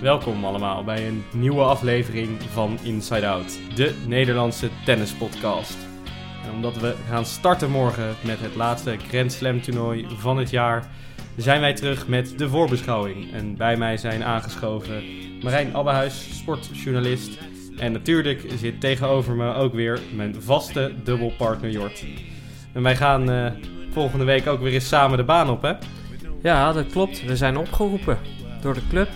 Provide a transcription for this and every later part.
Welkom allemaal bij een nieuwe aflevering van Inside Out, de Nederlandse tennispodcast. En omdat we gaan starten morgen met het laatste Grand Slam toernooi van het jaar, zijn wij terug met de voorbeschouwing. En bij mij zijn aangeschoven Marijn Abbehuis, sportjournalist. En natuurlijk zit tegenover me ook weer mijn vaste dubbelpartner Jort. En wij gaan eh, volgende week ook weer eens samen de baan op, hè? Ja, dat klopt. We zijn opgeroepen door de club.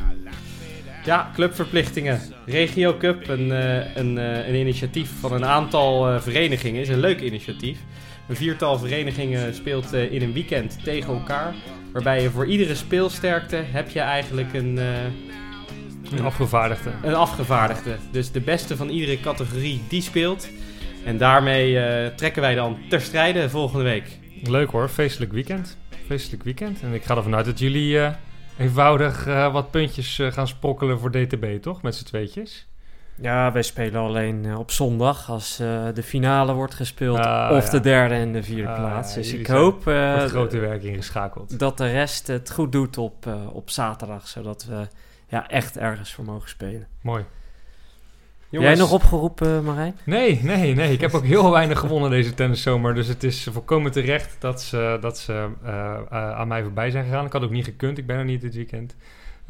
Ja, clubverplichtingen. Regio Cup, een, eh, een, eh, een initiatief van een aantal eh, verenigingen, is een leuk initiatief. Een viertal verenigingen speelt in een weekend tegen elkaar. Waarbij je voor iedere speelsterkte heb je eigenlijk een, Een afgevaardigde. een afgevaardigde. Dus de beste van iedere categorie die speelt. En daarmee trekken wij dan ter strijde volgende week. Leuk hoor, feestelijk weekend. Feestelijk weekend. En ik ga ervan uit dat jullie eenvoudig eh, wat puntjes eh, gaan sprokkelen voor DTB, toch? Met z'n tweetjes. Ja, wij spelen alleen eh, op zondag als de finale wordt gespeeld. Ah, of ja. de derde en de vierde Ah, plaats. Dus ik hoop het grote werk ingeschakeld. dat de rest het goed doet op, op zaterdag. Zodat we ja, echt ergens voor mogen spelen. Mooi. Jij nog opgeroepen, Marijn? Nee, nee, nee. Ik heb ook heel weinig gewonnen deze tenniszomer. Dus het is volkomen terecht dat ze, dat ze eh, eh, aan mij voorbij zijn gegaan. Ik had ook niet gekund. Ik ben er niet dit weekend.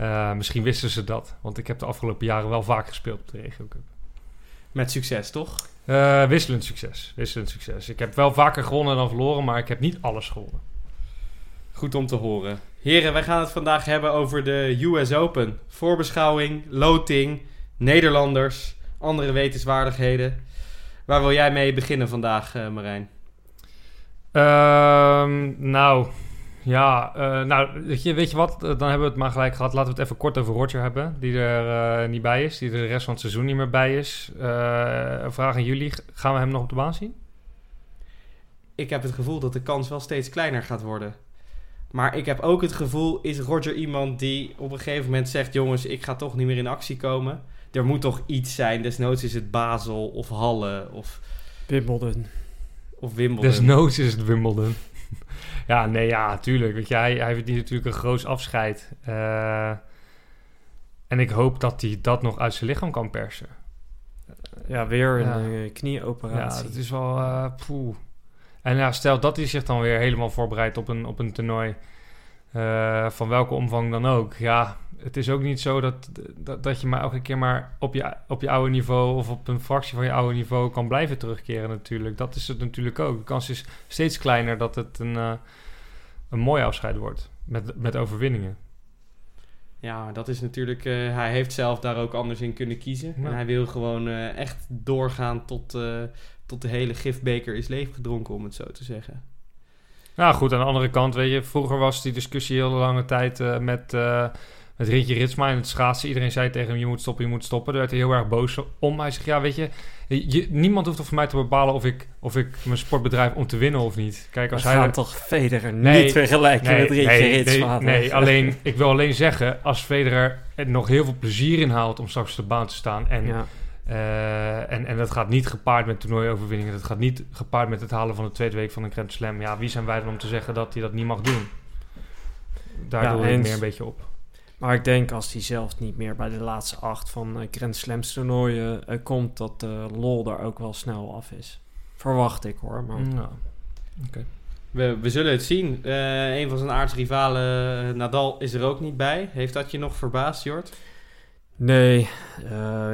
Eh, misschien wisten ze dat. Want ik heb de afgelopen jaren wel vaak gespeeld op de Regio Cup. Met succes, toch? Eh, wisselend succes. Wisselend succes. Ik heb wel vaker gewonnen dan verloren, maar ik heb niet alles gewonnen. Goed om te horen. Heren, wij gaan het vandaag hebben over de US Open. Voorbeschouwing, loting, Nederlanders, andere wetenswaardigheden. Waar wil jij mee beginnen vandaag, eh, Marijn? Ehm, nou, ja, eh, nou, weet je, weet je wat? Dan hebben we het maar gelijk gehad. Laten we het even kort over Roger hebben, die er eh, niet bij is, die er de rest van het seizoen niet meer bij is. Een vraag aan jullie, gaan we hem nog op de baan zien? Ik heb het gevoel dat de kans wel steeds kleiner gaat worden. Maar ik heb ook het gevoel, is Roger iemand die op een gegeven moment zegt... jongens, ik ga toch niet meer in actie komen. Er moet toch iets zijn. Desnoods is het Basel of Halle of, Wimbledon. of Wimbledon. Desnoods is het Wimbledon. ja, nee, ja, tuurlijk. Weet je, hij, hij verdient natuurlijk een groot afscheid. Eh, en ik hoop dat hij dat nog uit zijn lichaam kan persen. Ja, weer een Ja. eh, Ja, knieoperatie. dat is wel... eh poeh. En ja, stel dat hij zich dan weer helemaal voorbereidt op een, op een toernooi... eh, van welke omvang dan ook. Ja, het is ook niet zo dat, dat, dat je maar elke keer maar op je, op je oude niveau... of op een fractie van je oude niveau kan blijven terugkeren natuurlijk. Dat is het natuurlijk ook. De kans is steeds kleiner dat het een, eh, een mooi afscheid wordt. Met, met overwinningen. Ja, dat is natuurlijk... eh, hij heeft zelf daar ook anders in kunnen kiezen. Ja. En hij wil gewoon eh, echt doorgaan tot, tot de hele gifbeker is leeggedronken, om het zo te zeggen. Nou goed, aan de andere kant, weet je, vroeger was die discussie heel lange tijd met, met Rintje Ritsma en het schaatsen. Iedereen zei tegen hem, je moet stoppen, je moet stoppen. Daar werd hij heel erg boos om. Hij zegt, ja, weet je, je niemand hoeft voor mij te bepalen of ik, of ik mijn sportbedrijf om te winnen of niet. Kijk, als We hij... er- toch Federer Nee, niet vergelijken met Rietje nee, Ritsma. nee, nee, alleen, ik wil alleen zeggen, als Federer er nog heel veel plezier in haalt om straks op de baan te staan en Ja. eh, en, en dat gaat niet gepaard met toernooioverwinningen. Dat gaat niet gepaard met het halen van de tweede week van een Grand Slam. Ja, wie zijn wij dan om te zeggen dat hij dat niet mag doen? Daar Ja, doe ik meer een beetje op. Maar ik denk als hij zelf niet meer bij de laatste acht van eh, Grand Slams toernooien eh, komt, dat de lol daar ook wel snel af is. Verwacht ik hoor. Maar Nou, We, we zullen het zien. Eh, een van zijn aardsrivalen, Nadal, is er ook niet bij. Heeft dat je nog verbaasd, Jort? nee,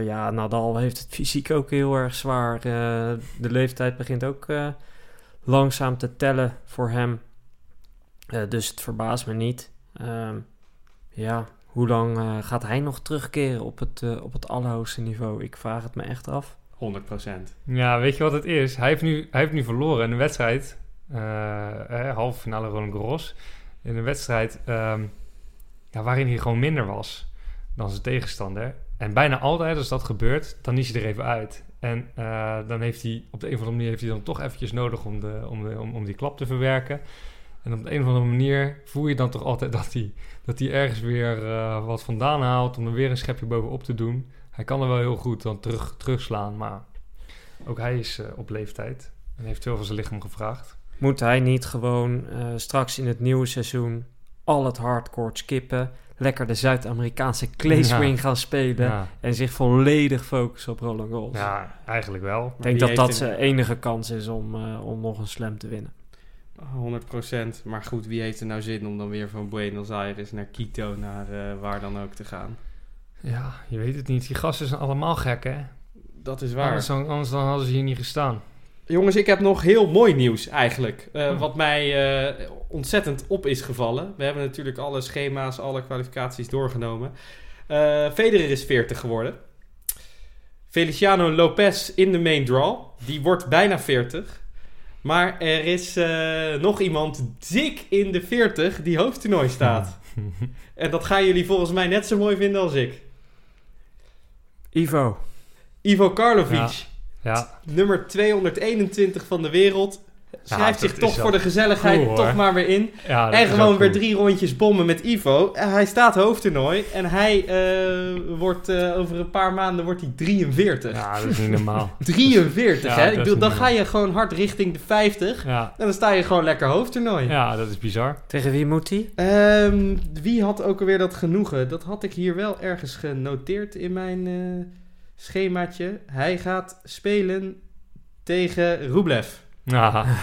ja, Nadal heeft het fysiek ook heel erg zwaar. De leeftijd begint ook langzaam te tellen voor hem. Dus het verbaast me niet. Ehm, ja, hoe lang eh, gaat hij nog terugkeren op het, eh, op het allerhoogste niveau? Ik vraag het me echt af. 100%. ja, weet je wat het is? Hij heeft nu, hij heeft nu verloren in een wedstrijd. eh, eh, halve finale Roland Garros. In een wedstrijd ehm, ja, waarin hij gewoon minder was dan zijn tegenstander. En bijna altijd als dat gebeurt, dan is hij er even uit. En eh, dan heeft hij op de een of andere manier heeft hij dan toch eventjes nodig om, de, om, de, om, om die klap te verwerken. En op de een of andere manier voel je dan toch altijd dat hij, dat hij ergens weer eh, wat vandaan haalt om er weer een schepje bovenop te doen. Hij kan er wel heel goed dan terug, terugslaan, maar ook hij is eh, op leeftijd en heeft veel van zijn lichaam gevraagd. Moet hij niet gewoon eh, straks in het nieuwe seizoen al het hardcore skippen? lekker de Zuid-Amerikaanse clay swing gaan spelen. Ja, En zich volledig focussen op Roland Garros. ja, eigenlijk wel. Ik denk dat dat zijn enige kans is om, eh, om nog een slam te winnen. 100%. Maar goed, wie heeft er nou zin om dan weer van Buenos Aires naar Quito, naar eh, waar dan ook te gaan? Ja, je weet het niet. Die gasten zijn allemaal gek, hè? Dat is waar. Anders dan, anders dan hadden ze hier niet gestaan. Jongens, ik heb nog heel mooi nieuws eigenlijk. eh, Oh. Wat mij eh, ontzettend op is gevallen. We hebben natuurlijk alle schema's, alle kwalificaties doorgenomen. Federer is 40 geworden. Feliciano Lopez in de main draw. Die wordt bijna 40. Maar er is eh, nog iemand dik in de 40 die hoofdtoernooi staat. En dat gaan jullie volgens mij net zo mooi vinden als ik. Ivo, Ivo Karlovic. Ja, Nummer 221 van de wereld. Schrijft zich toch voor de gezelligheid cool, toch maar weer in. ja en gewoon weer cool. drie rondjes bommen met Ivo. En hij staat hoofdtoernooi. En hij eh, wordt eh, over een paar maanden wordt hij 43. Ja, dat is niet normaal. 43, Ja, hè? Ik bedoel, dan ga je gewoon hard richting de 50. Ja, En dan sta je gewoon lekker hoofdtoernooi. ja dat is bizar. tegen wie moet hij? Ehm, wie had ook alweer dat genoegen? Dat had ik hier wel ergens genoteerd in mijn eh, schemaatje. Hij gaat spelen tegen Rublev. Ja.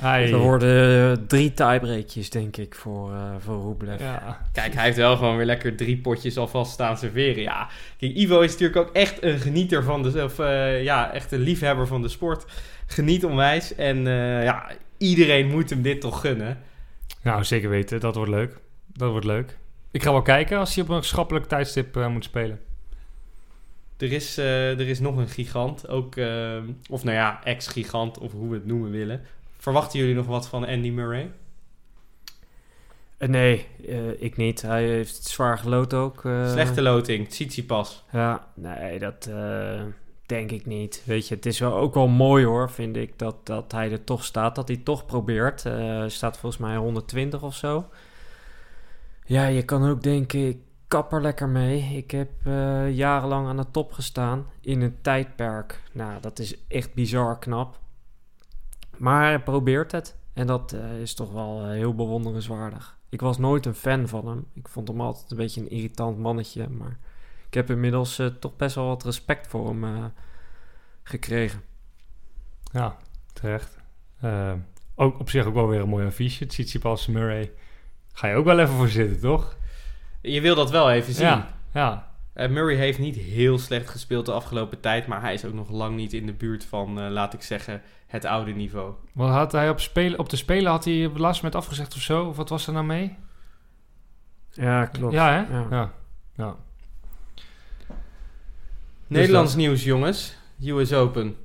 Hij, Er worden eh, drie tiebreakjes, denk ik, voor, eh voor Rublev. ja. Kijk, hij heeft wel gewoon weer lekker drie potjes alvast staan serveren. Ja, kijk, Ivo is natuurlijk ook echt een genieter van de... Of eh, ja, echt een liefhebber van de sport. Geniet onwijs. En eh, ja, iedereen moet hem dit toch gunnen. Nou, zeker weten. Dat wordt leuk. Dat wordt leuk. Ik ga wel kijken als hij op een schappelijk tijdstip eh, moet spelen. Er is, eh, er is nog een gigant. Ook, eh, of nou ja, ex-gigant, of hoe we het noemen willen. Verwachten jullie nog wat van Andy Murray? Eh, nee, ik niet. Hij heeft zwaar gelood ook. Slechte loting, Tsitsipas. Ja, nee, dat denk ik niet. Weet je, het is wel ook wel mooi hoor, vind ik, dat, dat hij er toch staat. Dat hij toch probeert. Staat volgens mij 120 of zo. Ja, je kan ook denken, ik kap er lekker mee. Ik heb eh, jarenlang aan de top gestaan in een tijdperk. Nou, dat is echt bizar knap. Maar hij probeert het. En dat eh, is toch wel eh, heel bewonderenswaardig. Ik was nooit een fan van hem. Ik vond hem altijd een beetje een irritant mannetje. Maar ik heb inmiddels toch best wel wat respect voor hem gekregen. Ja, terecht. Ook op zich ook wel weer een mooi affiche. Tsitsipas, Murray. Ga je ook wel even voor zitten, toch? Je wil dat wel even zien. Ja, ja. Eh, Murray heeft niet heel slecht gespeeld de afgelopen tijd. Maar hij is ook nog lang niet in de buurt van, eh, laat ik zeggen, het oude niveau. Wat had hij op, spelen, op de Spelen had hij last met afgezegd of zo? Of wat was er nou mee? Ja, klopt. Ja, hè? Ja. Ja. ja. Nederlands nieuws, jongens. US Open.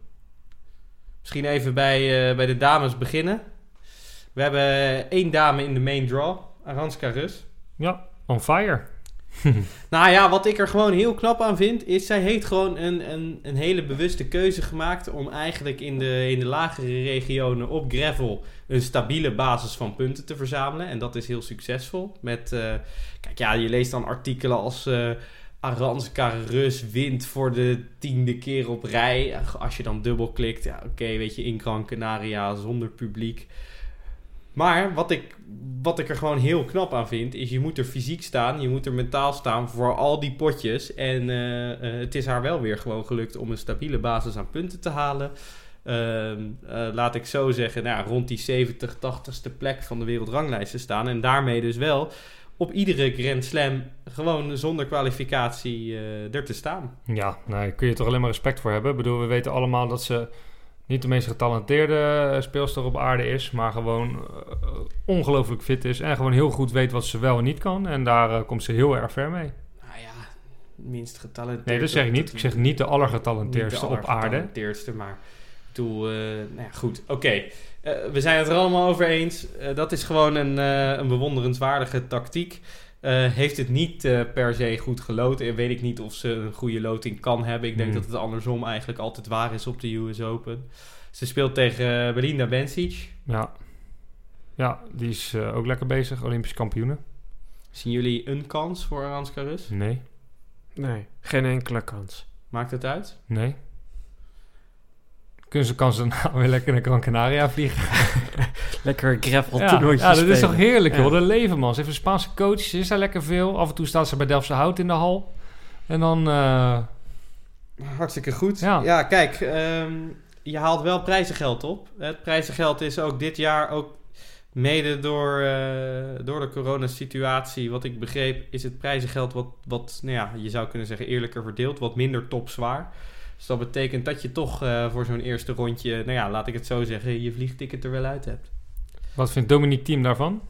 Misschien even bij, eh, bij de dames beginnen. We hebben één dame in de main draw. Aranska Rus. Ja, on fire. Nou ja, wat ik er gewoon heel knap aan vind, is zij heeft gewoon een, een, een hele bewuste keuze gemaakt om eigenlijk in de, in de lagere regionen op gravel een stabiele basis van punten te verzamelen. En dat is heel succesvol. Met, eh, kijk ja, je leest dan artikelen als eh Aranska Rus wint voor de tiende keer op rij. Als je dan dubbelklikt, ja oké, weet je, in Gran Canaria zonder publiek. Maar wat ik, wat ik er gewoon heel knap aan vind, is je moet er fysiek staan, je moet er mentaal staan voor al die potjes. En eh, eh, het is haar wel weer gewoon gelukt om een stabiele basis aan punten te halen. Ehm, eh, laat ik zo zeggen, nou, rond die 70, 80ste plek van de wereldranglijst te staan. En daarmee dus wel op iedere Grand Slam gewoon zonder kwalificatie er te staan. Ja, nou, kun je toch alleen maar respect voor hebben. Ik bedoel, we weten allemaal dat ze niet de meest getalenteerde eh, speelster op aarde is, maar gewoon eh, ongelooflijk fit is en gewoon heel goed weet wat ze wel en niet kan. En daar eh, komt ze heel erg ver mee. Nou ja, minst getalenteerd. Nee, dat zeg ik niet. Ik zeg niet de allergetalenteerdste de op aarde. allergetalenteerdste, maar bedoel, eh, nou ja, goed. Oké, we zijn het er allemaal over eens. Dat is gewoon een, een bewonderenswaardige tactiek. Eh, heeft het niet eh, per se goed geloten. En weet ik niet of ze een goede loting kan hebben. Ik denk Hmm. dat het andersom eigenlijk altijd waar is op de US Open. Ze speelt tegen Belinda Bencic. Ja. ja, die is eh, ook lekker bezig. Olympisch kampioene. Zien jullie een kans voor Aranska Rus? Nee, Nee, geen enkele kans. Maakt het uit? nee. Kunnen ze, kan ze dan weer lekker naar Gran Canaria vliegen. Lekker gravel ja, toernooitje ja, dat is toch heerlijk, joh. Ja. De leven, man. Ze heeft een Spaanse coach. Ze is daar lekker veel. Af en toe staat ze bij Delftse Hout in de hal. En dan... eh, Hartstikke goed. Ja. Ja, kijk, ehm, je haalt wel prijzengeld op. Het prijzengeld is ook dit jaar ook mede door, eh, door de coronasituatie, wat ik begreep, is het prijzengeld wat, wat nou ja, je zou kunnen zeggen eerlijker verdeeld, wat minder topzwaar. Dus dat betekent dat je toch eh, voor zo'n eerste rondje, nou ja, laat ik het zo zeggen, je vliegticket er wel uit hebt. wat vindt Dominique Thiem daarvan?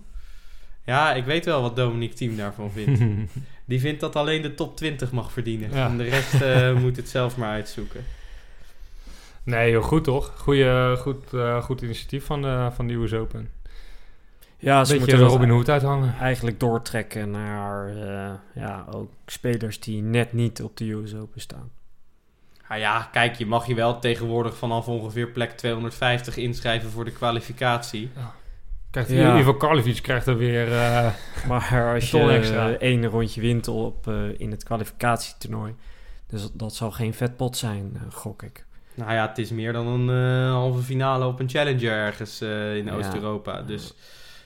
Ja, ik weet wel wat Dominique Thiem daarvan vindt. Die vindt dat alleen de top 20 mag verdienen. Ja. En de rest eh, moet het zelf maar uitzoeken. nee, joh, goed toch? Goeie, goed, eh, goed initiatief van de, van de US Open. Ja, ze Beetje moeten Robin Hood uithangen. eigenlijk doortrekken naar eh, ja, ook spelers die net niet op de US Open staan. Nou ja, kijk, je mag je wel tegenwoordig vanaf ongeveer plek 250 inschrijven voor de kwalificatie. Krijgt Ja. Ivo Karlovic krijgt er weer... eh, Maar als je extra. eh, één rondje wint op, eh, in het kwalificatietoernooi, dus dat, dat zal geen vetpot zijn, eh, gok ik. Nou ja, het is meer dan een halve finale op een challenger ergens eh, in Ja. Oost-Europa. Dus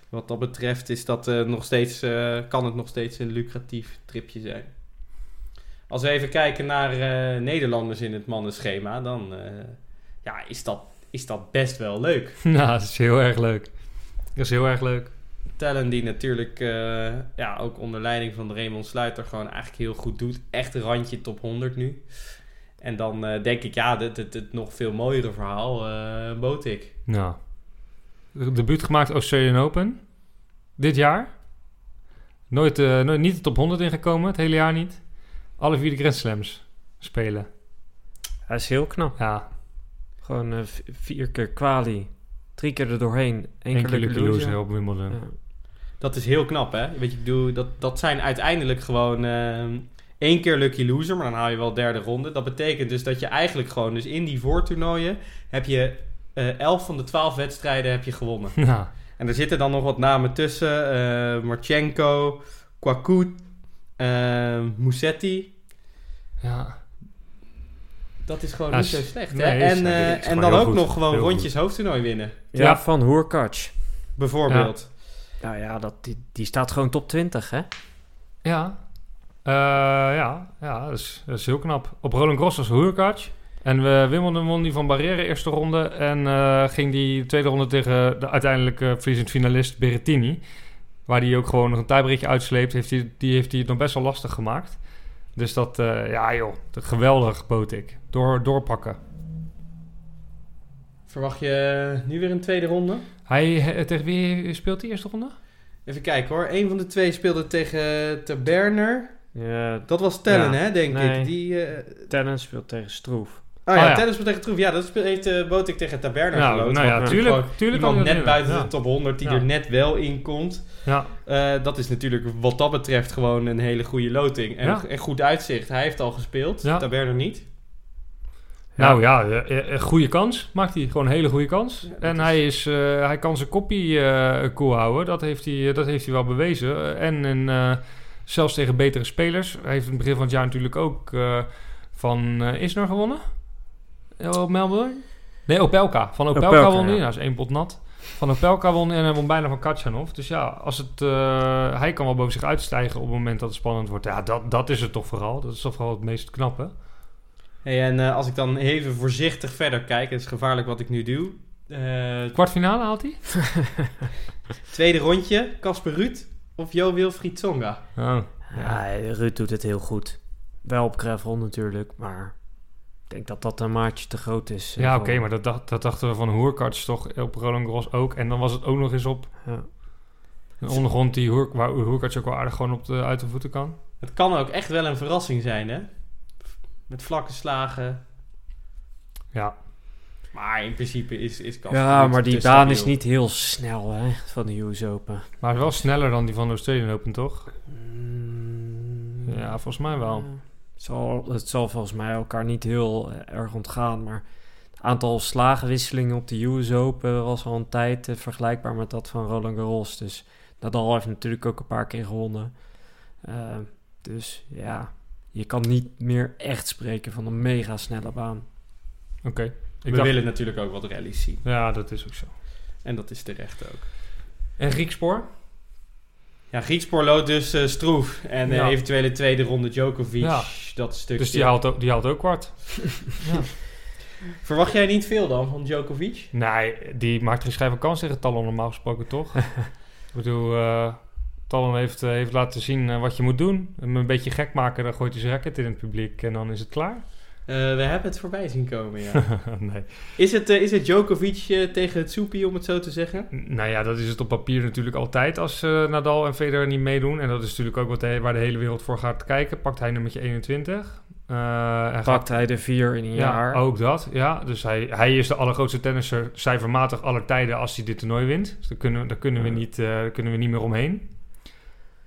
wat dat betreft is dat, eh, nog steeds, eh, kan het nog steeds een lucratief tripje zijn. Als we even kijken naar eh, Nederlanders in het mannenschema, dan eh, ja, is, dat, is dat best wel leuk. nou, dat is heel erg leuk. Dat is heel erg leuk. Tellen die natuurlijk eh, ja, ook onder leiding van Raymond Sluiter gewoon eigenlijk heel goed doet. Echt een randje top 100 nu. En dan denk ik, ja, het, het, het nog veel mooiere verhaal, eh Botik. Nou. De debuut gemaakt Australian Open. Dit jaar. Nooit, nooit niet de top 100 ingekomen, het hele jaar niet. Alle vier de Grand Slams spelen. Hij is heel knap. Ja, Gewoon eh, vier keer kwali, drie keer er doorheen, één keer lucky loser. op Wimbledon. Ja. Dat is heel knap, hè? Weet je, ik bedoel, dat, dat zijn uiteindelijk gewoon ehm, één keer lucky loser, maar dan haal je wel derde ronde. Dat betekent dus dat je eigenlijk gewoon, dus in die voortoernooien, heb je eh 11 van de 12 wedstrijden heb je gewonnen. Ja. En er zitten dan nog wat namen tussen. eh Marchenko, Kwakut, eh, Musetti. ja. Dat is gewoon Ja, niet zo slecht. nee, hè? En, eh, en dan ook goed. nog gewoon Heel rondjes hoofdtoernooi winnen. Ja, Ja. van Hoerkac. Bijvoorbeeld. Nou ja, dat, die, die staat gewoon top 20, hè? Ja. Eh, ja, ja dat, is, dat is heel knap. Op Roland Garros was Hurkacz. En we Wimbledon won die van Barrere eerste ronde. En eh, ging die tweede ronde tegen de uiteindelijke verliezend finalist Berrettini. Waar die ook gewoon nog een tiebreakje uitsleept. Heeft die, die heeft hij het nog best wel lastig gemaakt. Dus dat, eh, ja joh, dat geweldig bood ik. Door, doorpakken. Verwacht je nu weer een tweede ronde? Hij, eh, tegen wie speelt die eerste ronde? Even kijken hoor. Een van de twee speelde tegen Ter Berner. Ja, Dat was Tellen, Ja. hè, denk Nee. ik. Die, eh, Tennis speelt tegen Stroef. Oh ja, Oh ja. Speelt tegen Troef. Ja, dat heeft uh, Botik tegen Nou, geloot. nou ja, tuurlijk, tuurlijk Iemand net buiten de top 100 die Ja. er net wel in komt. Ja. Eh, dat is natuurlijk wat dat betreft gewoon een hele goede loting. En, Ja. en goed uitzicht. Hij heeft al gespeeld. Ja. Taberner niet. Nou ja, eh, een goede kans. Maakt hij gewoon een hele goede kans. Ja, en is- hij, is, hij kan zijn koppie cool houden. Dat heeft hij, dat heeft hij wel bewezen. En en zelfs tegen betere spelers. Hij heeft in het begin van het jaar natuurlijk ook van Isner gewonnen. Op Melbourne? Nee, Opelka. Van Opelka, Opelka, won hij. ja. Nou, is één pot nat. Van Opelka won en hij won bijna van Katjanov. Dus ja, als het, eh, hij kan wel boven zich uitstijgen op het moment dat het spannend wordt. Ja, dat, dat is het toch vooral. Dat is toch vooral het meest knappe. Hey, en eh, als ik dan even voorzichtig verder kijk. Het is gevaarlijk wat ik nu doe. Eh, Kwartfinale haalt hij? tweede rondje. Casper Ruud of Jo Wilfried Tsonga. Oh. Ja, Ruud doet het heel goed. Wel op gravel natuurlijk, maar ik denk dat dat een maatje te groot is. eh, Ja, oké, maar dat, dacht, dat dachten we van Hoerkarts toch op Roland Garros ook. En dan was het ook nog eens op Ja. een ondergrond die Hoer, waar Hoerkarts ook wel aardig gewoon op de, uit de voeten kan. Het kan ook echt wel een verrassing zijn, hè? Met vlakke slagen. Ja, Maar in principe is, is Casper Ja, maar die baan is niet heel snel hè, van de US Open. maar wel sneller dan die van de Australian Open, toch? Mm, Ja, volgens mij wel. ja. Het zal, het zal volgens mij elkaar niet heel eh, erg ontgaan, maar het aantal slagenwisselingen op de US Open was al een tijd eh, vergelijkbaar met dat van Roland Garros. Dus Nadal heeft natuurlijk ook een paar keer gewonnen. Eh, dus ja, je kan niet meer echt spreken van een mega snelle baan. Oké. Ik we dacht- willen natuurlijk ook wat rallies zien. Ja, dat is ook zo. En dat is terecht ook. En Griekspoor? Ja, Griekspoor loopt dus eh, Stroef. En eventuele tweede ronde Djokovic. Ja. Dat stukje. Dus die haalt, ook, die haalt ook kwart. ja. Verwacht jij niet veel dan van Djokovic? Nee, die maakt geen schijf van kans tegen Talon normaal gesproken, toch? ik bedoel, eh Talon heeft, eh, heeft laten zien eh, wat je moet doen. Hem een beetje gek maken, dan gooit hij zijn racket in het publiek en dan is het klaar. Eh, we hebben het voorbij zien komen, ja. nee. is, het, eh, is het Djokovic eh, tegen het soepie, om het zo te zeggen? Nou ja, dat is het op papier natuurlijk altijd als eh, Nadal en Federer niet meedoen. En dat is natuurlijk ook wat de, waar de hele wereld voor gaat kijken. Pakt hij nummertje 21. Eh, en gaat Pakt hij de vier in een Ja, jaar. ook dat. Ja, dus hij, hij is de allergrootste tennisser cijfermatig aller tijden als hij dit toernooi wint. Dus daar kunnen, daar kunnen, we, niet, eh, daar kunnen we niet meer omheen.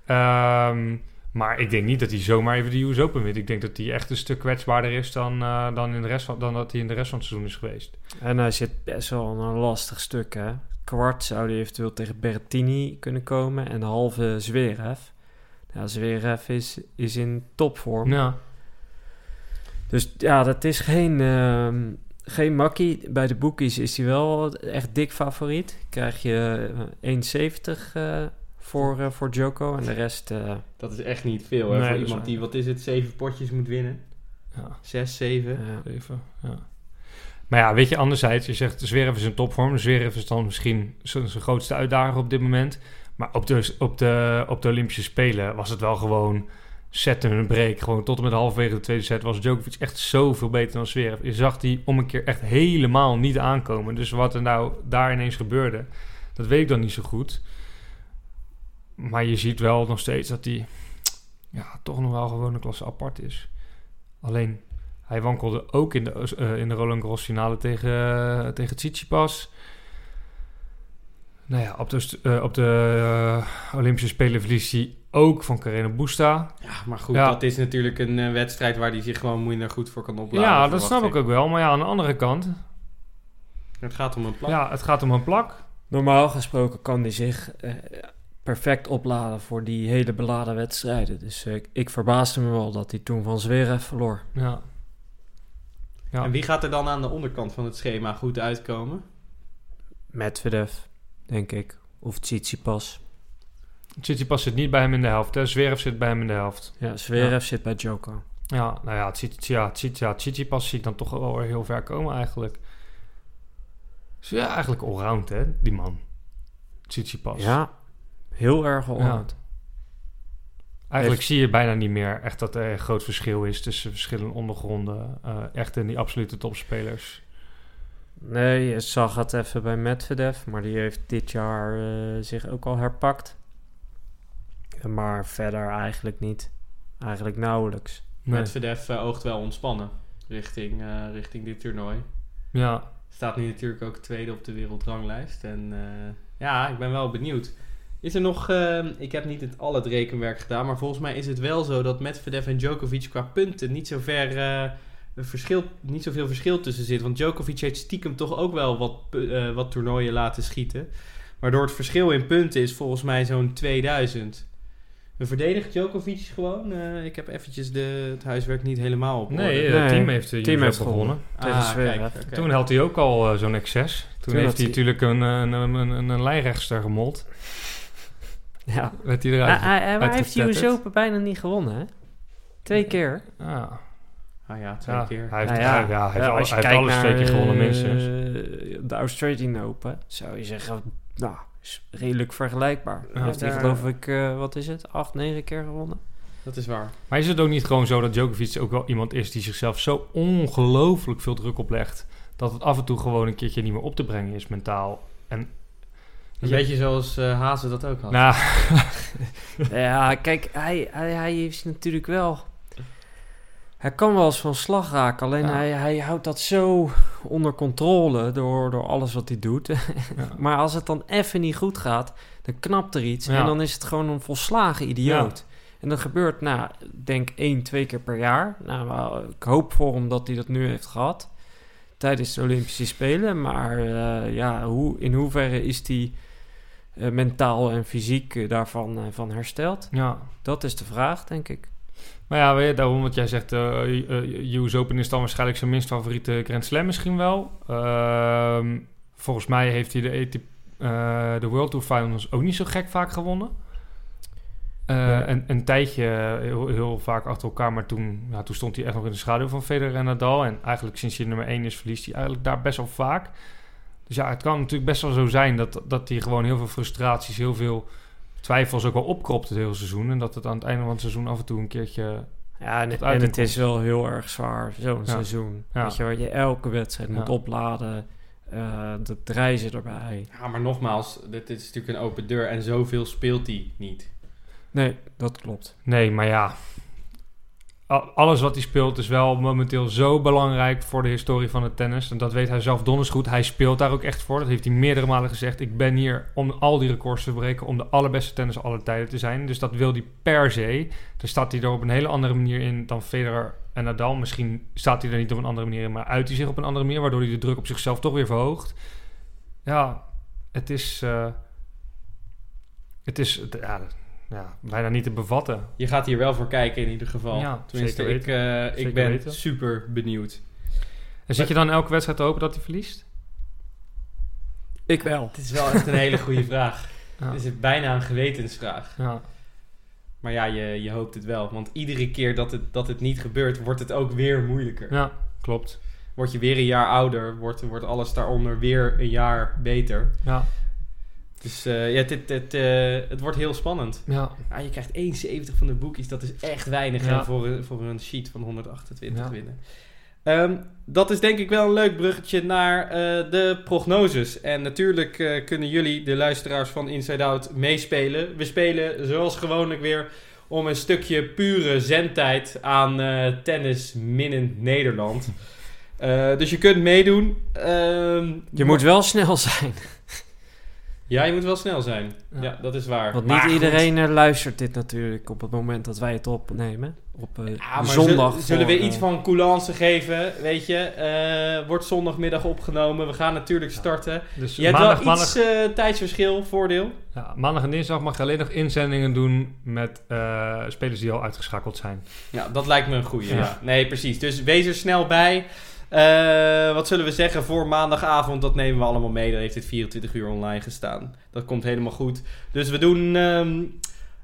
Ehm, maar ik denk niet dat hij zomaar even de US Open wint. Ik denk dat hij echt een stuk kwetsbaarder is dan, eh, dan, in de rest van, dan dat hij in de rest van het seizoen is geweest. En hij zit best wel in een lastig stuk, hè. Kwart zou hij eventueel tegen Berrettini kunnen komen en de halve Zverev. Ja, Zverev is, is in topvorm. Ja, Dus ja, dat is geen, ehm, geen makkie. Bij de bookies is hij wel echt dik favoriet. Krijg je eh, 1,70 eh, voor, eh, voor Joko en de rest... eh, Dat is echt niet veel, hè? Nee, voor iemand die, wat is het, zeven potjes moet winnen? ja, Zes, zeven? even. Ja. Maar ja, weet je, anderzijds, je zegt Zverev is in topvorm. Zverev is dan misschien zijn zijn grootste uitdager op dit moment. Maar op de, op, de, op de Olympische Spelen was het wel gewoon set en een break. Gewoon tot en met halverwege de tweede set was Djokovic echt zoveel beter dan Zverev. Je zag die om een keer echt helemaal niet aankomen. Dus wat er nou daar ineens gebeurde, dat weet ik dan niet zo goed. Maar je ziet wel nog steeds dat hij ja, toch nog wel gewoon een klasse apart is. Alleen, hij wankelde ook in de, eh, in de Roland Garros finale tegen, uh, tegen Tsitsipas. Nou ja, op de, eh, op de Olympische Spelen verliest hij ook van Carreno Busta. Ja, maar goed, Ja. dat is natuurlijk een wedstrijd waar hij zich gewoon minder goed voor kan opladen. ja, dat snap ik ook wel. Maar ja, aan de andere kant, Het gaat om een plak. ja, het gaat om een plak. normaal gesproken kan hij zich eh, perfect opladen voor die hele beladen wedstrijden. Dus eh, ik verbaasde me wel dat hij toen van Zverev verloor. Ja. Ja. En wie gaat er dan aan de onderkant van het schema goed uitkomen? Medvedev, denk ik. Of Tsitsipas. Tsitsipas zit niet bij hem in de helft. Hè. Zverev zit bij hem in de helft. Ja, Zverev Ja. zit bij Joko. Ja, nou ja, Tsit- ja, Tsit- ja Tsitsipas zie ik dan toch wel weer heel ver komen eigenlijk. Dus ja, eigenlijk allround hè, die man. Tsitsipas. Ja, heel erg allround. Eigenlijk Heeft- zie je bijna niet meer echt dat er een groot verschil is tussen verschillende ondergronden. eh, echt in die absolute topspelers. Nee, je zag het even bij Medvedev, maar die heeft dit jaar eh, zich ook al herpakt. Maar verder eigenlijk niet. Eigenlijk nauwelijks. Nee. Medvedev eh, oogt wel ontspannen richting, eh, richting dit toernooi. Ja, Staat nu natuurlijk ook tweede op de wereldranglijst. En eh, ja, ik ben wel benieuwd. Is er nog... eh, ik heb niet het, al het rekenwerk gedaan, maar volgens mij is het wel zo dat Medvedev en Djokovic qua punten niet zo ver... eh, een verschil, niet zoveel verschil tussen zit. Want Djokovic heeft stiekem toch ook wel wat, eh, wat toernooien laten schieten. Waardoor het verschil in punten is volgens mij zo'n 2000. We verdedigen Djokovic gewoon. Eh, ik heb eventjes de, het huiswerk niet helemaal op orde. nee, het Nee, team heeft, team heeft Zverev. Ah, kijk. Toen had hij ook al zo'n excess. Toen, Toen heeft hij hij- natuurlijk een, een, een, een, een lijnrechtster gemold. Ja. Werd hij Hij, eruit. hij, hij heeft US. Open bijna niet gewonnen, hè? Twee keer. Ah, Ah ja, twee ja, keer. Hij heeft, Nou ja, ja, hij heeft, ja, al- als je hij heeft kijkt alles twee keer gewonnen eh, minstens. de Australian Open, zou je zeggen, nou, is redelijk vergelijkbaar. Ja, heeft hij geloof ik, eh, wat is het, acht, negen keer gewonnen? Dat is waar. Maar is het ook niet gewoon zo dat Djokovic ook wel iemand is die zichzelf zo ongelooflijk veel druk oplegt... dat het af en toe gewoon een keertje niet meer op te brengen is mentaal? En, Een Ja. beetje zoals eh Hazen dat ook had. nou, ja, kijk, hij, hij, hij is natuurlijk wel... Hij kan wel eens van slag raken, alleen Ja. hij, hij houdt dat zo onder controle door, door alles wat hij doet. ja. maar als het dan even niet goed gaat, dan knapt er iets en dan is het gewoon een volslagen idioot. En dat gebeurt, nou, denk één, twee keer per jaar. Nou, ik hoop voor hem dat hij dat nu heeft gehad tijdens de Olympische Spelen. Maar eh, ja, hoe, in hoeverre is hij eh, mentaal en fysiek eh, daarvan eh, van hersteld? ja. Dat is de vraag, denk ik. Maar ja, weet je, daarom wat jij zegt, US Open is dan waarschijnlijk zijn minst favoriete Grand Slam misschien wel. Ehm, volgens mij heeft hij de, ATP eh, de World Tour Finals ook niet zo gek vaak gewonnen. Een, een tijdje heel, heel vaak achter elkaar, maar toen, ja, toen stond hij echt nog in de schaduw van Federer en Nadal. En eigenlijk sinds hij nummer 1 is, verliest hij eigenlijk daar best wel vaak. Dus ja, het kan natuurlijk best wel zo zijn dat, dat hij gewoon heel veel frustraties, heel veel twijfels ook wel opkropt het hele seizoen. En dat het aan het einde van het seizoen af en toe een keertje... Ja, en, het is wel heel erg zwaar, zo'n Ja. seizoen. Ja. Weet je, waar je elke wedstrijd moet opladen. eh de reizen erbij. Ja, maar nogmaals, dit, dit is natuurlijk een open deur en zoveel speelt hij niet. Nee, dat klopt. Nee, maar ja. Alles wat hij speelt is wel momenteel zo belangrijk voor de historie van het tennis. En dat weet hij zelf donders goed. Hij speelt daar ook echt voor. Dat heeft hij meerdere malen gezegd. Ik ben hier om al die records te breken. Om de allerbeste tennis aller tijden te zijn. Dus dat wil hij per se. Dan staat hij er op een hele andere manier in dan Federer en Nadal. Misschien staat hij er niet op een andere manier in. Maar uit hij zich op een andere manier. Waardoor hij de druk op zichzelf toch weer verhoogt. Ja, het is... eh, het is... ja, ja, bijna niet te bevatten. Je gaat hier wel voor kijken in ieder geval. Ja, Tenminste, zeker ik, eh, ik ben weten. super benieuwd. En zit je dan elke wedstrijd te hopen dat hij verliest? Ik wel. Het is wel echt een hele goede vraag. Ja. Het is bijna een gewetensvraag. ja. Maar ja, je, je hoopt het wel. Want iedere keer dat het, dat het niet gebeurt, wordt het ook weer moeilijker. ja, klopt. Word je weer een jaar ouder, wordt, wordt alles daaronder weer een jaar beter. Ja, Dus eh, ja, dit, dit, eh, het wordt heel spannend. ja. Ja, je krijgt 1,70 van de boekjes. Dat is echt weinig Ja. hè, voor, een- voor een sheet van 128 Ja. winnen. Ehm, dat is denk ik wel een leuk bruggetje naar eh, de prognoses. En natuurlijk eh, kunnen jullie, de luisteraars van Inside Out, meespelen. We spelen zoals gewoonlijk weer om een stukje pure zendtijd aan eh, tennis minnend Nederland. Eh, dus je kunt meedoen. Ehm, Je moet wel snel zijn. Ja, je moet wel snel zijn. Ja, Ja. dat is waar. Want Maar niet iedereen eh, luistert dit natuurlijk op het moment dat wij het opnemen. Op eh, Ja, zondag. Zullen, zullen we voor, eh, iets van coulance geven? Weet je, Eh, wordt zondagmiddag opgenomen. We gaan natuurlijk Ja. starten. Dus Je hebt maandag, wel maandag, iets eh, tijdsverschil, voordeel. ja, maandag en dinsdag mag je alleen nog inzendingen doen met eh, spelers die al uitgeschakeld zijn. Ja, dat lijkt me een. Ja. Ja. Nee, precies. Dus wees er snel bij. Eh, wat zullen we zeggen voor maandagavond? Dat nemen we allemaal mee. Dan heeft het 24 uur online gestaan. Dat komt helemaal goed. Dus we doen ehm,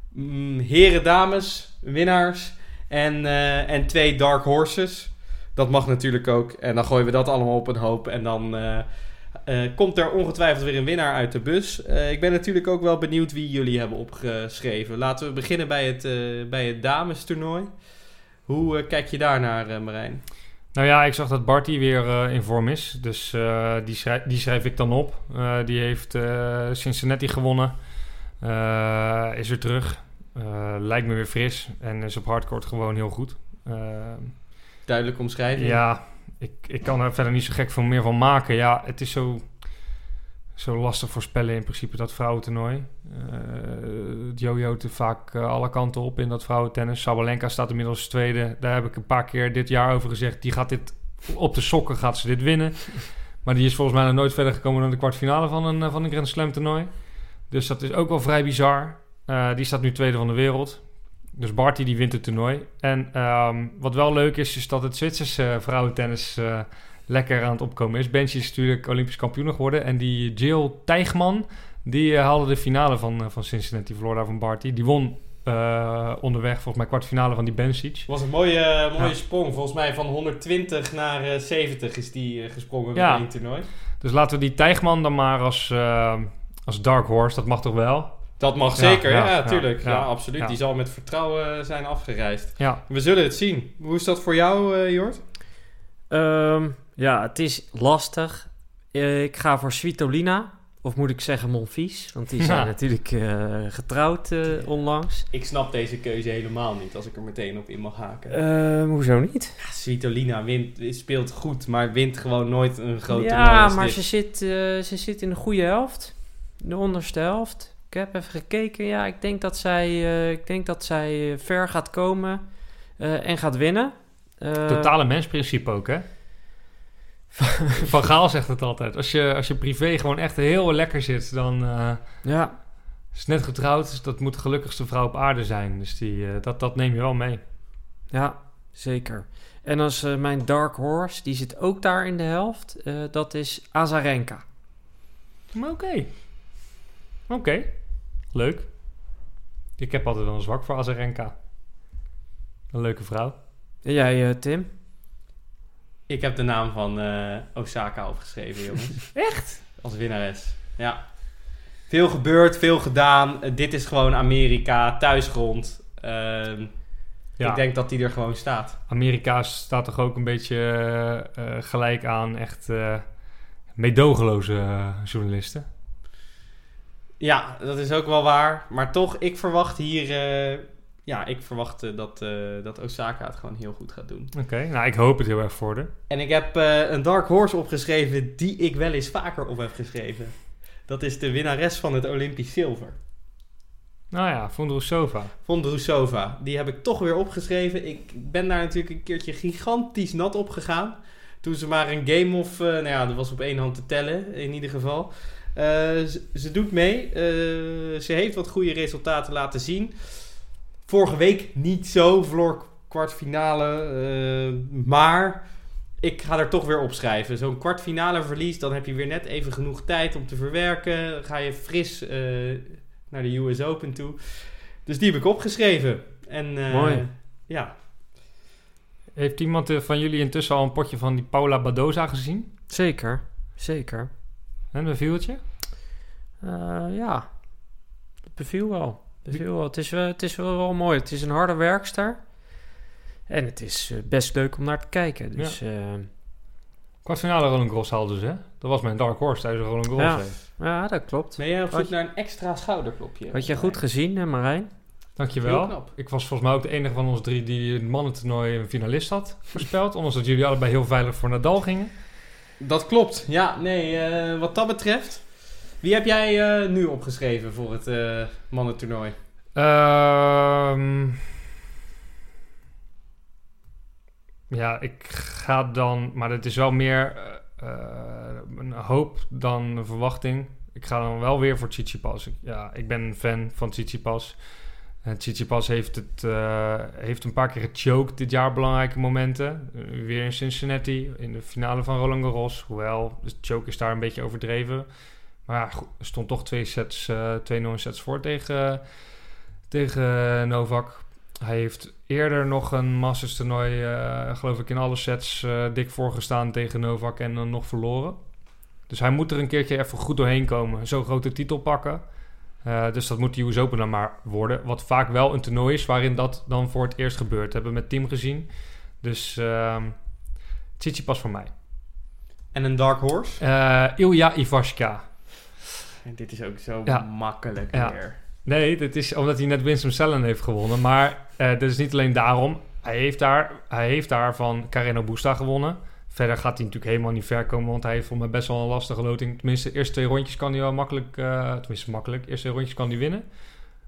mm, heren, dames, winnaars en, eh, en twee dark horses. Dat mag natuurlijk ook. En dan gooien we dat allemaal op een hoop. En dan eh, komt er ongetwijfeld weer een winnaar uit de bus. Ik ben natuurlijk ook wel benieuwd wie jullie hebben opgeschreven. Laten we beginnen bij het, bij het damestoernooi. Hoe kijk je daar naar, Marijn? Nou ja, ik zag dat Barty weer eh, in vorm is. Dus eh, die, schrijf, die schrijf ik dan op. Eh, die heeft Cincinnati gewonnen. Is weer terug. Lijkt me weer fris. En is op hardcourt gewoon heel goed. Duidelijk omschrijving. Ja, ik, ik kan er verder niet zo gek veel meer van maken. Ja, het is zo, zo lastig voorspellen in principe dat vrouwentoernooi. Eh het jojoot er vaak eh, alle kanten op in dat vrouwentennis. Sabalenka staat inmiddels tweede. Daar heb ik een paar keer dit jaar over gezegd. Die gaat dit op de sokken gaat ze dit winnen. Maar die is volgens mij nog nooit verder gekomen dan de kwartfinale van een, eh, van een Grand Slam toernooi. Dus dat is ook wel vrij bizar. Eh, die staat nu tweede van de wereld. Dus Barty die wint het toernooi. En ehm, wat wel leuk is, is dat het Zwitserse eh, vrouwentennis eh, lekker aan het opkomen is. Benji is natuurlijk Olympisch kampioen geworden. En die Jill Tijgman, die eh, haalde de finale van, eh, van Cincinnati, daar van Barty. Die won eh, onderweg volgens mij kwartfinale van die Bencic. was een mooie, mooie Ja. sprong. Volgens mij van 120 naar eh, 70 is die gesprongen Ja. in één toernooi. Dus laten we die Tijgman dan maar als, als dark horse, dat mag toch wel? Dat mag Ja, zeker, ja, ja, ja, tuurlijk. Ja, ja, absoluut. ja. Die zal met vertrouwen zijn afgereisd. Ja, We zullen het zien. Hoe is dat voor jou, eh Jort? Ehm, ja, het is lastig. Eh, ik ga voor Svitolina. Of moet ik zeggen Monfils? Want die zijn Ja. natuurlijk eh, getrouwd eh, onlangs. Ik snap deze keuze helemaal niet, als ik er meteen op in mag haken. Ehm, hoezo niet? Ja, Svitolina wint, speelt goed, maar wint gewoon nooit een toernooi ja, maar dit. ze zit, eh, ze zit in de goede helft. De onderste helft. Ik heb even gekeken. Ja, ik denk dat zij, eh, ik denk dat zij ver gaat komen eh, en gaat winnen. Eh, totale mensprincipe ook, hè? Van Gaal zegt het altijd. Als je, als je privé gewoon echt heel lekker zit, dan eh, Ja, is net getrouwd. Dus dat moet de gelukkigste vrouw op aarde zijn. Dus die, eh, dat, dat neem je wel mee. Ja, zeker. En als eh, mijn Dark Horse, die zit ook daar in de helft. dat is Azarenka. Oké. Oké. Leuk. Ik heb altijd wel een zwak voor Azarenka. Een leuke vrouw. En jij, Tim? Ik heb de naam van eh, Osaka opgeschreven, jongens. Echt? Als winnares. Ja. Veel gebeurd, veel gedaan. Eh, dit is gewoon Amerika, thuisgrond. Ehm, Ja. Ik denk dat die er gewoon staat. Amerika staat toch ook een beetje eh, gelijk aan echt eh meedogenloze journalisten. Ja, dat is ook wel waar. Maar toch, ik verwacht hier... ja, ik verwacht dat, eh, dat Osaka het gewoon heel goed gaat doen. Oké, nou ik hoop het heel erg voor haar. En ik heb eh, een Dark Horse opgeschreven die ik wel eens vaker op heb geschreven. Dat is de winnares van het Olympisch zilver. Nou ja, Vondrousova. Vondrousova. Die heb ik toch weer opgeschreven. Ik ben daar natuurlijk een keertje gigantisch nat op gegaan. Toen ze maar een game of... eh, nou ja, dat was op één hand te tellen in ieder geval. Ze, ze doet mee. Ze heeft wat goede resultaten laten zien. Vorige week niet zo. Verloor kwartfinale. eh, maar ik ga er toch weer opschrijven. Zo'n kwartfinale verlies, dan heb je weer net even genoeg tijd om te verwerken. Dan ga je fris eh, naar de US Open toe. Dus die heb ik opgeschreven. En, eh, Mooi. Ja, Heeft iemand van jullie intussen al een potje van die Paula Badoza gezien? Zeker, zeker. En beviel het je? Eh, ja, het beviel wel. Wel. Het, is, wel- het is wel, wel mooi. Het is een harde werkster. En het is eh, best leuk om naar te kijken. Dus ja, Kwartfinale Roland Garros haalde ze, hè? Dat was mijn dark horse tijdens Roland Garros. Ja. ja dat klopt. ben jij op Had zoek naar een extra schouderklopje? Had je goed gezien, hè, Marijn? Dankjewel. Heel knap. Ik was volgens mij ook de enige van ons drie die het mannentoernooi een finalist had voorspeld. Ondanks dat jullie allebei heel veilig voor Nadal gingen. Dat klopt. Ja, nee, eh, wat dat betreft. Wie heb jij eh, nu opgeschreven voor het eh mannentoernooi? Ehm ja, ik ga dan... Maar het is wel meer eh, een hoop dan een verwachting. Ik ga dan wel weer voor Tsitsipas. Ja, ik ben een fan van Tsitsipas. En Tsitsipas heeft, het, heeft een paar keer gechoked dit jaar belangrijke momenten. Weer in Cincinnati, in de finale van Roland Garros. Hoewel, de choke is daar een beetje overdreven. Maar ja, er stond toch twee sets, eh 2-0 sets voor tegen, tegen Novak. Hij heeft eerder nog een Masters toernooi, eh, geloof ik, in alle sets eh, dik voorgestaan tegen Novak en dan nog verloren. Dus hij moet er een keertje even goed doorheen komen. Zo'n grote titel pakken. Dus dat moet de US Open dan maar worden. Wat vaak wel een toernooi is waarin dat dan voor het eerst gebeurt. Dat hebben we met team gezien. Dus ehm Tsitsipas voor mij. En een Dark Horse? Eh Ilya Ivashka. En dit is ook zo Ja. makkelijk weer. Nee, dit is omdat hij net Winston-Salem heeft gewonnen. Maar eh dit is niet alleen daarom. Hij heeft daar, hij heeft daar van Carreno Busta gewonnen. Verder gaat hij natuurlijk helemaal niet ver komen, want hij heeft voor mij best wel een lastige loting. Tenminste, de eerste twee rondjes kan hij wel makkelijk, eh, tenminste makkelijk, de eerste twee rondjes kan hij winnen.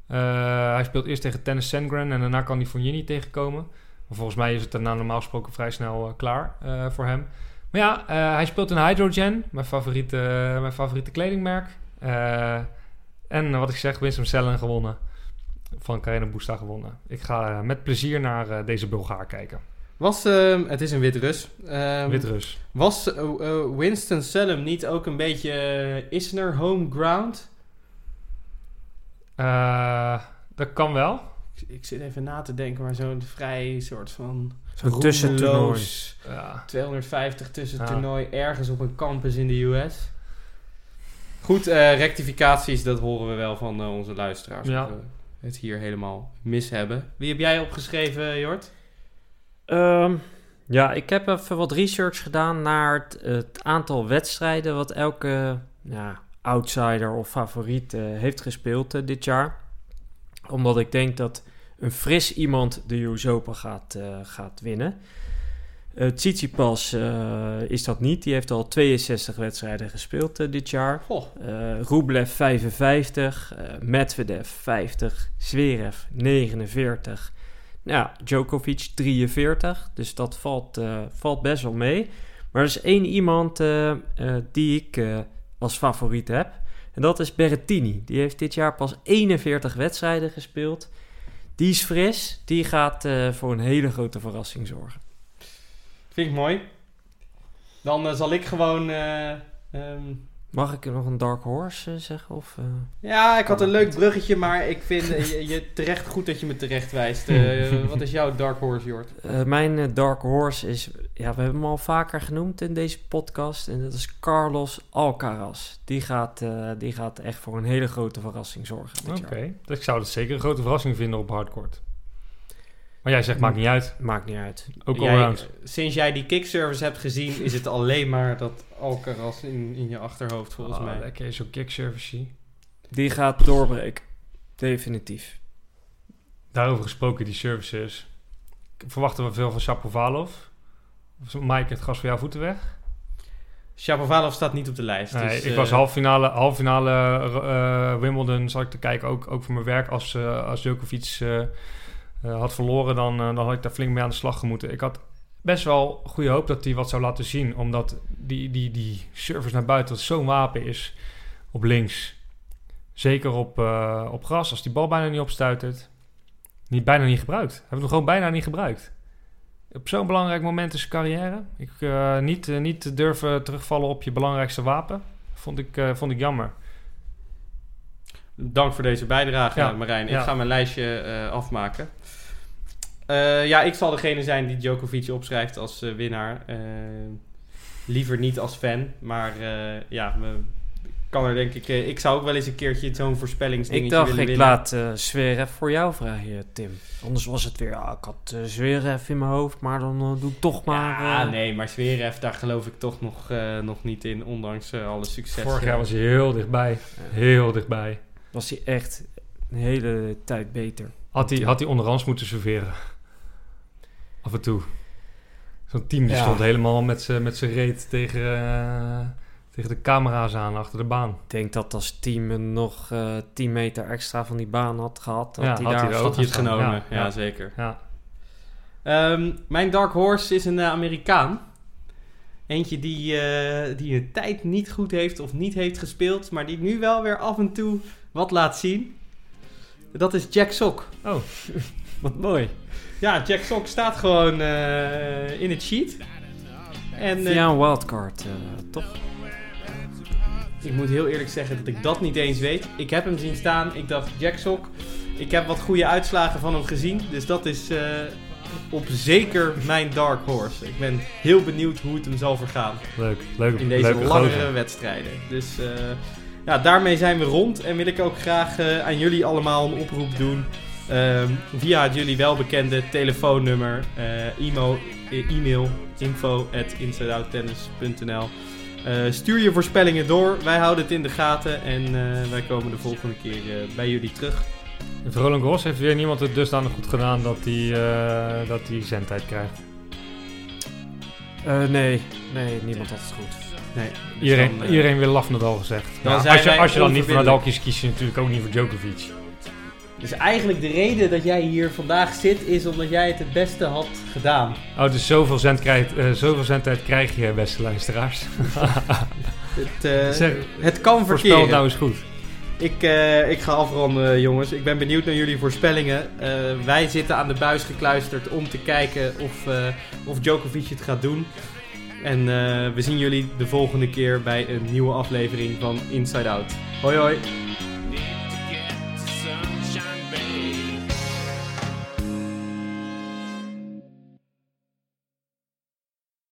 Eh, hij speelt eerst tegen Tennis Sandgren en daarna kan hij Fognini tegenkomen. Maar volgens mij is het daarna normaal gesproken vrij snel klaar voor hem. Maar ja, hij speelt in Hydrogen, mijn favoriete, mijn favoriete kledingmerk. Eh, en wat ik zeg, Winston Sellen gewonnen. Van Carreno Busta gewonnen. Ik ga eh, met plezier naar eh, deze Bulgaar kijken. Was, ehm, het is een Wit-Rus. Ehm, Wit-Rus. Was Winston Salem niet ook een beetje eh, Isner home ground? Eh, dat kan wel. Ik, ik zit even na te denken, maar zo'n vrij soort van Zo'n tussentoernooi. roemeloos Ja. 250 tussen Ja. toernooi ergens op een campus in de US. Goed, eh, rectificaties, dat horen we wel van eh, onze luisteraars. Ja. Dat we het hier helemaal mis hebben. Wie heb jij opgeschreven, Jort? Ehm, ja, ik heb even wat research gedaan naar het, het aantal wedstrijden wat elke ja, outsider of favoriet eh, heeft gespeeld eh, dit jaar. Omdat ik denk dat een fris iemand de US Open gaat, eh, gaat winnen. Uh, Tsitsipas eh, is dat niet. Die heeft al 62 wedstrijden gespeeld eh, dit jaar. Eh Rublev 55, eh Medvedev 50, Zverev 49. Nou, Djokovic 43, dus dat valt, valt best wel mee. Maar er is één iemand die ik als favoriet heb. En dat is Berrettini. Die heeft dit jaar pas 41 wedstrijden gespeeld. Die is fris. Die gaat voor een hele grote verrassing zorgen. Vind ik mooi. Dan eh, zal ik gewoon... eh, ehm, Mag ik nog een Dark Horse eh, zeggen? Of, eh? Ja, ik had een leuk bruggetje, maar ik vind je, je terecht goed dat je me terecht wijst. Eh, wat is jouw Dark Horse, Jort? Eh, mijn Dark Horse is... Ja, we hebben hem al vaker genoemd in deze podcast. En dat is Carlos Alcaraz. Die gaat, eh, die gaat echt voor een hele grote verrassing zorgen Oké, jaar. dus ik zou dat zeker een grote verrassing vinden op hardcourt. Maar jij zegt, maakt niet uit. Maakt niet uit. Ook Jij- allround. sinds jij die kickservice hebt gezien, is het alleen maar dat Alcaraz in, in je achterhoofd, volgens Ah, mij. Lekker, zo'n kickservice. Die gaat doorbreken. Definitief. Daarover gesproken, die services. Verwachten we veel van Shapovalov? Of Mike, het gas voor jouw voeten weg? Shapovalov staat niet op de lijst. Nee, dus, ik eh, was halve finale, halve finale eh, Wimbledon, zat ik te kijken, ook, ook voor mijn werk. Als, eh als Djokovic eh, had verloren, dan, eh, dan had ik daar flink mee aan de slag gemoeten. Ik had best wel goede hoop dat hij wat zou laten zien. Omdat die, die, die service naar buiten zo'n wapen is op links. Zeker op, eh, op gras, als die bal bijna niet opstuitert. Niet, bijna niet gebruikt. Hebben we hem gewoon bijna niet gebruikt. Op zo'n belangrijk moment in zijn carrière. Ik, niet, eh, niet durven terugvallen op je belangrijkste wapen. Vond ik, vond ik jammer. Dank voor deze bijdrage, Ja, Marijn. Ik ja. ga mijn lijstje afmaken. Eh, ja, ik zal degene zijn die Djokovic opschrijft als eh, winnaar. Eh, liever niet als fan, maar eh, ja, me, kan er denk ik... ik zou ook wel eens een keertje zo'n Ik voorspellingsdingetje dacht, willen ik winnen. laat eh Zverev voor jou vragen, Tim. Anders was het weer, ja, ik had uh, Zverev in mijn hoofd, maar dan doe ik toch maar... Ja, nee, maar Zverev, daar geloof ik toch nog, eh, nog niet in, ondanks eh, alle succes. Vorig jaar was hij heel dichtbij. Heel dichtbij. Was hij echt een hele tijd beter. Had hij, had hij onderhands moeten serveren. Af en toe. Zo'n team die Ja. stond helemaal met zijn reet tegen, eh, tegen de camera's aan achter de baan. Ik denk dat als team nog eh 10 meter extra van die baan had gehad, had Ja, hij had daar hij ook genomen, Ja, ja, ja. zeker. Ja. Ehm, mijn Dark Horse is een eh, Amerikaan. Eentje die, die een tijd niet goed heeft of niet heeft gespeeld, maar die nu wel weer af en toe wat laat zien. Dat is Jack Sock. Oh, Wat mooi. Ja, Jack Sock staat gewoon eh, in het sheet. En eh, Via een wildcard, eh, toch? ik moet heel eerlijk zeggen dat ik dat niet eens weet. Ik heb hem zien staan. Ik dacht, Jack Sock. Ik heb wat goede uitslagen van hem gezien. Dus dat is eh, op zeker mijn Dark Horse. Ik ben heel benieuwd hoe het hem zal vergaan. leuk. Leuk. in deze leuke langere gozer. wedstrijden. Dus eh, ja, daarmee zijn we rond. En wil ik ook graag aan jullie allemaal een oproep doen. Ehm, via het jullie welbekende telefoonnummer, eh, emo, e- e-mail, info at insideouttennis.nl. Eh, stuur je voorspellingen door. Wij houden het in de gaten. En eh, wij komen de volgende keer eh, bij jullie terug. En voor Roland Garros heeft weer niemand het dusdanig goed gedaan dat hij eh, dat hij zendtijd krijgt. Eh, nee, nee, niemand had het goed. Nee, dus Iedereen, dan, eh, iedereen wil laf Nadal gezegd. Dan Ja, zijn als je, als je dan niet voor. Nadal kiest, kies je natuurlijk ook niet voor Djokovic. Dus eigenlijk de reden dat jij hier vandaag zit, is omdat jij het het beste had gedaan. Oh, dus zoveel, zend krijgt, eh, zoveel zendtijd krijg je, beste luisteraars. Het, eh, Zeg, het kan verkeren. het nou eens goed. Ik, eh, ik ga afronden, jongens. Ik ben benieuwd naar jullie voorspellingen. Wij zitten aan de buis gekluisterd om te kijken of, of Djokovic het gaat doen. En we zien jullie de volgende keer bij een nieuwe aflevering van Inside Out. Hoi hoi!